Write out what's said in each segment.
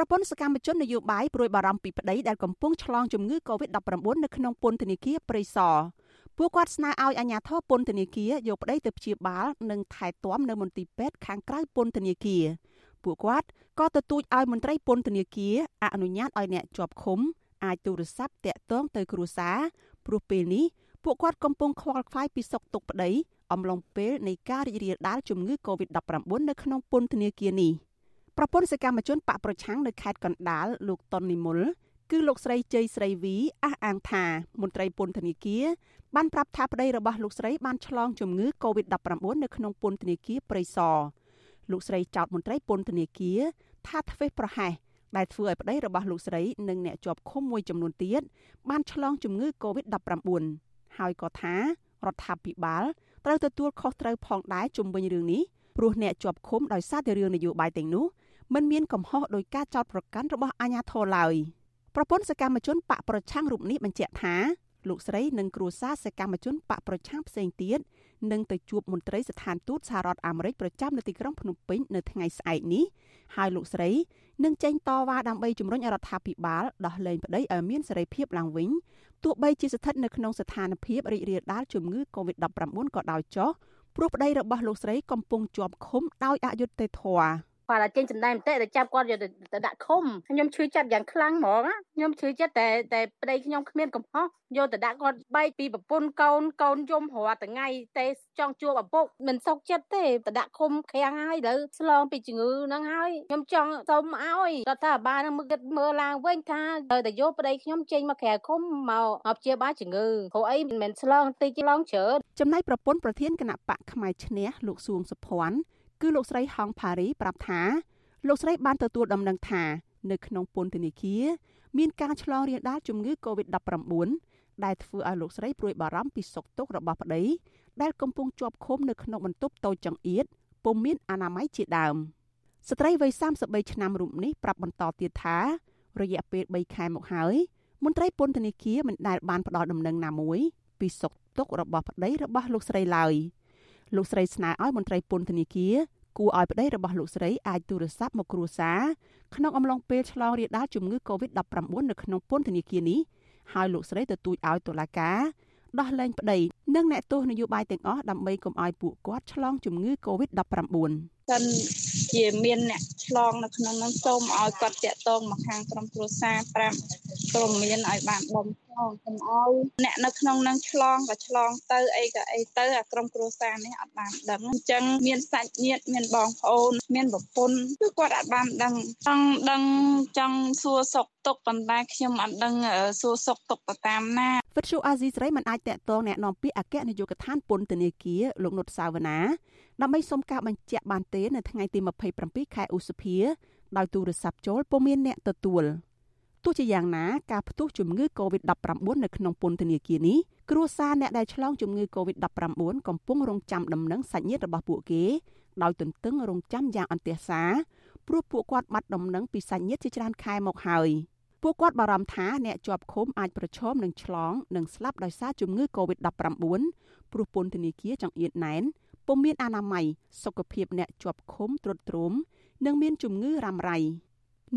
ប្រពន្ធសកម្មជននយោបាយព្រួយបារម្ភពីប្តីដែលកំពុងឆ្លងជំងឺ Covid-19 នៅក្នុងពន្ធនាគារព្រៃសរពួកគាត់ស្នើឲ្យអាជ្ញាធរពន្ធនាគារយកប្តីទៅព្យាបាលនិងថែទាំនៅមន្ទីរពេទ្យខាងក្រៅពន្ធនាគារពួកគាត់ក៏ទទូចឲ្យមន្ត្រីពន្ធនាគារអនុញ្ញាតឲ្យអ្នកជាប់ឃុំអាចទូរស័ព្ទតាក់ទងទៅគ្រួសារព្រោះពេលនេះពួកគាត់កំពុងខ្វល់ខ្វាយពីសុខទុក្ខប្តីអំឡុងពេលនៃការរីករាលដាលជំងឺ Covid-19 នៅក្នុងពន្ធនាគារនេះ ប្រពន្ធសកម្មជនបកប្រឆាំងនៅខេត្តកណ្ដាលលោកតុននិមលគឺលោកស្រីជ័យស្រីវីអះអាងថាមន្ត្រីពន្ធនាគារបានប្រាប់ថាប្តីរបស់លោកស្រីបានឆ្លងជំងឺ Covid-19 នៅក្នុងពន្ធនាគារព្រៃសរលោកស្រីចោទមន្ត្រីពន្ធនាគារថាធ្វេសប្រហែសដែលធ្វើឲ្យប្តីរបស់លោកស្រីនិងអ្នកជាប់ឃុំមួយចំនួនទៀតបានឆ្លងជំងឺ Covid-19 ហើយក៏ថារដ្ឋាភិបាលត្រូវទទួលខុសត្រូវផងដែរជុំវិញរឿងនេះព្រោះអ្នកជាប់ឃុំដោយសារតែរឿងនយោបាយទាំងនោះ មិនមានកំហុសដោយការចោទប្រកាន់របស់អាជ្ញាធរឡើយប្រពន្ធសកម្មជនបកប្រឆាំងរូបនេះបញ្ជាក់ថាលោកស្រីនិងគ្រួសារសកម្មជនបកប្រឆាំងផ្សេងទៀតនឹងទៅជួបមន្ត្រីស្ថានទូតសហរដ្ឋអាមេរិកប្រចាំនៅទីក្រុងភ្នំពេញនៅថ្ងៃស្អែកនេះហើយលោកស្រីនឹងចេញតវ៉ាដើម្បីជំរុញរដ្ឋាភិបាលដោះលែងប្តីឲ្យមានសេរីភាពឡើងវិញទោះបីជាស្ថិតនៅក្នុងស្ថានភាពរីករាលដាលជំងឺ Covid-19 ក៏ដោយចុះព្រោះប្តីរបស់លោកស្រីកំពុងជាប់ឃុំដោយអយុត្តិធម៌ គាត់តែចេញសម្ដែងមតិទៅចាប់គាត់យកទៅដាក់ឃុំខ្ញុំឈឺចិត្តយ៉ាងខ្លាំងហ្មងខ្ញុំឈឺចិត្តតែតែប្តីខ្ញុំគ្មានកំហុសយកទៅដាក់គាត់បែកពីប្រពន្ធកូនកូនយំរាល់ថ្ងៃតែចង់ជួបឪពុកមិនសុខចិត្តទេទៅដាក់ឃុំក្រាំងហើយទៅឆ្លងពីជំងឺហ្នឹងហើយខ្ញុំចង់សុំឲ្យរដ្ឋាភិបាលនឹងមើលមើលឡើងវិញថាត្រូវតែយកប្តីខ្ញុំចេញមកក្រៅឃុំមកមកព្យាបាលជំងឺព្រោះអីមិនមែនឆ្លងតិចឆ្លងច្រើនចំណែកប្រពន្ធប្រធានគណៈបកផ្នែកឈ្នះលោកសួងសុភ័ណ្ឌ គឺលោកស្រីហងផារីប្រាប់ថាលោកស្រីបានទទួលដំណឹងថានៅក្នុងពន្ធនាគារមានការឆ្លងរាលដាលជំងឺ Covid-19 ដែលធ្វើឲ្យលោកស្រីព្រួយបារម្ភពីសុខទុក្ខរបស់ប្តីដែលកំពុងជាប់ឃុំនៅក្នុងបន្ទប់តូចចង្អៀតពុំមានអនាម័យជាដើមស្ត្រីវ័យ33ឆ្នាំរូបនេះប្រាប់បន្តទៀតថា រយៈពេល3ខែមកហើយមន្ត្រីពន្ធនាគារមិនដែលបានផ្ដល់ដំណឹងណាមួយពីសុខទុក្ខរបស់ប្តីរបស់លោកស្រីឡើយ លោកស្រីស្នើឲ្យមន្ត្រីពន្ធនាគារគួរឲ្យប្តីរបស់លោកស្រីអាចទូរស័ព្ទមកគ្រួសារក្នុងអំឡុងពេលឆ្លងរាលដាលជំងឺ Covid-19 នៅក្នុងពន្ធនាគារនេះហើយលោកស្រីទទូចឲ្យតុលាការដោះលែងប្តីនិងអ្នកទោសនយោបាយទាំងអស់ដើម្បីកុំឲ្យពួកគាត់ឆ្លងជំងឺ Covid-19 សិនជាមានអ្នកឆ្លងនៅក្នុងនោះសូមឲ្យគាត់តាក់ទងមកខាងក្រុមគ្រួសារប្រាប់ព្រមមានឲ្យបានបំឆ្លងកុំឲ្យអ្នកនៅក្នុងនឹងឆ្លងក៏ឆ្លងទៅអីក៏អីទៅអាក្រុមគ្រួសារនេះអត់បានដឹងអញ្ចឹងមានសាច់ញាតិមានបងប្អូនមានប្រពន្ធគឺគាត់អត់បានដឹងចង់ដឹងចង់សួរសុខទុក្ខប៉ុន្តែខ្ញុំអត់ដឹងសួរសុខទុក្ខទៅតាមណាវិទ្យុអាស៊ីសេរីមិនអាចតាក់ទងแนะនាំពាក្យអគ្គនាយកដ្ឋានពន្ធនាគារលោកនុតសាវណ្ណា ដើម្បីសុំការបញ្ជាក់បានទេនៅថ្ងៃទី27ខែឧសភាដោយទូរស័ព្ទចូលពុំមានអ្នកទទួលទោះជាយ៉ាងណាការផ្ទុះជំងឺ Covid-19 នៅក្នុងពន្ធនាគារនេះគ្រួសារអ្នកដែលឆ្លងជំងឺ Covid-19 កំពុងរងចាំដំណឹងសាច់ញាតិរបស់ពួកគេដោយទន្ទឹងរង់ចាំយ៉ាងអន្ទះសារព្រោះពួកគាត់បាត់ដំណឹងពីសាច់ញាតិជាច្រើនខែមកហើយពួកគាត់បារម្ភថាអ្នកជាប់ឃុំអាចប្រឈមនឹងឆ្លងនិងស្លាប់ដោយសារជំងឺ Covid-19 ព្រោះពន្ធនាគារចង្អៀតណែន ពុំមានអនាម័យសុខភាពអ្នកជាប់ឃុំទ្រុឌទ្រោមនិងមានជំងឺរ៉ាំរ៉ៃ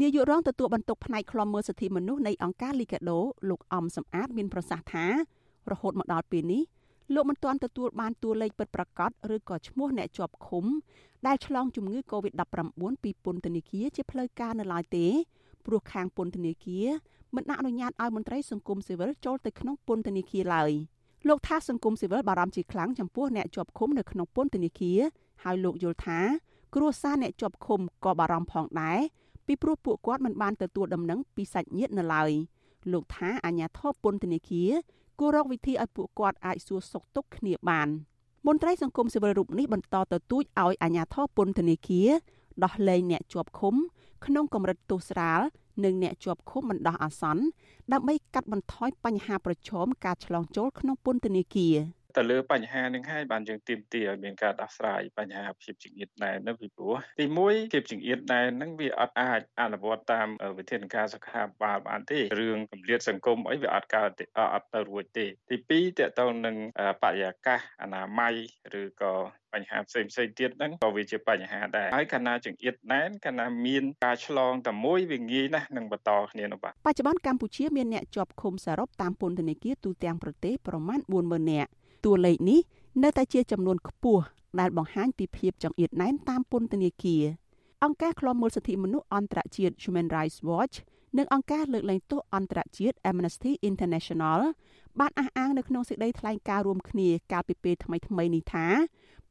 នាយករងទទួលបន្ទុកផ្នែកខ្លំមើលសិទ្ធិមនុស្សនៃអង្គការលីកាដូលោកអំសំអាតមានប្រសាសន៍ថា រហូតមកដល់ពេលនេះលោកមិនទាន់ទទួលបានតួលេខពិតប្រាកដឬក៏ឈ្មោះអ្នកជាប់ឃុំដែលឆ្លងជំងឺ Covid-19 ពីពន្ធនាគារជាផ្លូវការនៅឡើយទេព្រោះខាងពន្ធនាគារមិនអនុញ្ញាតឲ្យមន្ត្រីសង្គមស៊ីវិលចូលទៅក្នុងពន្ធនាគារឡើយ លោកថាសង្គមស៊ីវិលបារម្ភជាខ្លាំងចំពោះអ្នកជាប់ឃុំនៅក្នុងពន្ធនាគារហើយលោកយល់ថា គ្រួសារអ្នកជាប់ឃុំក៏បារម្ភផងដែរពីព្រោះពួកគាត់មិនបានទទួលដំណឹងពីសាច់ញាតិនៅឡើយលោកថាអាញាធរពន្ធនាគារគួររកវិធីឲ្យពួកគាត់អាចសួរសុខទុក្ខគ្នាបានមន្ត្រីសង្គមស៊ីវិលរូបនេះបន្តទៅទូចឲ្យអាញាធរពន្ធនាគារដោះលែងអ្នកជាប់ឃុំក្នុងកម្រិតទោសស្រាល និងអ្នកជាប់ឃុំបណ្ដោះអាសន្នដើម្បីកាត់បន្ថយបញ្ហាប្រឈមការឆ្លងចូលក្នុងពន្ធនាគារ ទៅលើបញ្ហានឹងហើយបានយើងទាមទារឲ្យមានការដោះស្រាយបញ្ហាភាពចង្អៀតណែននោះពីព្រោះទី1ភាពចង្អៀតណែនហ្នឹងវាអត់អាចអនុវត្តតាមវិធានការសុខាភិបាលបានទេរឿងកម្រិតសង្គមអីវាអត់កើតអត់ទៅរួចទេទី2តកតងនឹងបរិយាកាសអនាម័យឬក៏បញ្ហាផ្សេងផ្សេងទៀតហ្នឹងក៏វាជាបញ្ហាដែរហើយកាលណាចង្អៀតណែនកាលណាមានការឆ្លងតែមួយវាងាយណាស់នឹងបន្តគ្នានោះបាទបច្ចុប្បន្នកម្ពុជាមានអ្នកជាប់ឃុំសរុបតាមពន្ធនាគារទូទាំងប្រទេសប្រមាណ40000នាក់ តួលេខនេះនៅតែជាចំនួនខ្ពស់ដែលបង្ហាញពីភាពចង្អៀតណែនតាមពន្ធនាគារអង្គការឃ្លាំមើលសិទ្ធិមនុស្សអន្តរជាតិ Human Rights Watch និងអង្គការលើកលែងទោសអន្តរជាតិ Amnesty International បានអះអាងនៅក្នុងសេចក្តីថ្លែងការណ៍រួមគ្នាកាលពីពេលថ្មីៗនេះថា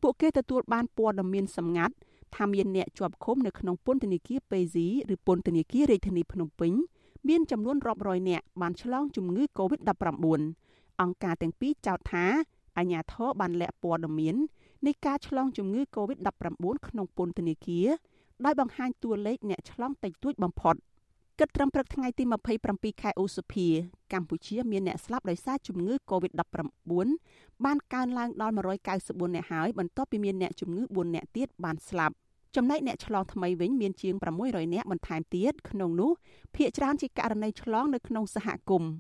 ពួកគេទទួលបានព័ត៌មានសម្ងាត់ថាមានអ្នកជាប់ឃុំនៅក្នុងពន្ធនាគារពេស៊ីឬពន្ធនាគាររាជធានីភ្នំពេញមានចំនួនរាប់រយនាក់បានឆ្លងជំងឺ Covid-19 អង្គការទាំងពីរចោទថា អាជ្ញាធរបានលាក់ព័ត៌មាននៃការឆ្លងជំងឺ Covid-19 ក្នុងពន្ធនាគារដោយបង្ហាញតួលេខអ្នកឆ្លងតិចតួចបំផុតគិតត្រឹមព្រឹកថ្ងៃទី27ខែឧសភាកម្ពុជាមានអ្នកស្លាប់ដោយសារជំងឺ Covid-19 បានកើនឡើងដល់194អ្នកហើយបន្ទាប់ពីមានអ្នកជំងឺ4អ្នកទៀតបានស្លាប់ចំណែកអ្នកឆ្លងថ្មីវិញមានជាង600នាក់បន្ថែមទៀតក្នុងនោះភាគច្រើនជាករណីឆ្លងនៅក្នុងសហគមន៍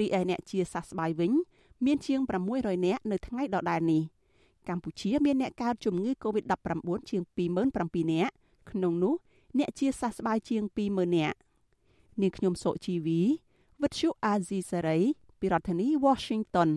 រីឯអ្នកជាសះស្បើយវិញ មានជាង600នាក់នៅថ្ងៃដដែលនេះកម្ពុជាមានអ្នកកើតជំងឺ Covid-19 ជាង27,000នាក់ក្នុងនោះអ្នកជាសះស្បើយជាង20,000នាក់នាងខ្ញុំសុជីវីវិទ្យុអាស៊ីសេរីពីរដ្ឋធានី Washington